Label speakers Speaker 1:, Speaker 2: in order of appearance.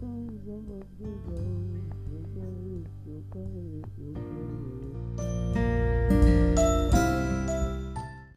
Speaker 1: sometimes I'm a big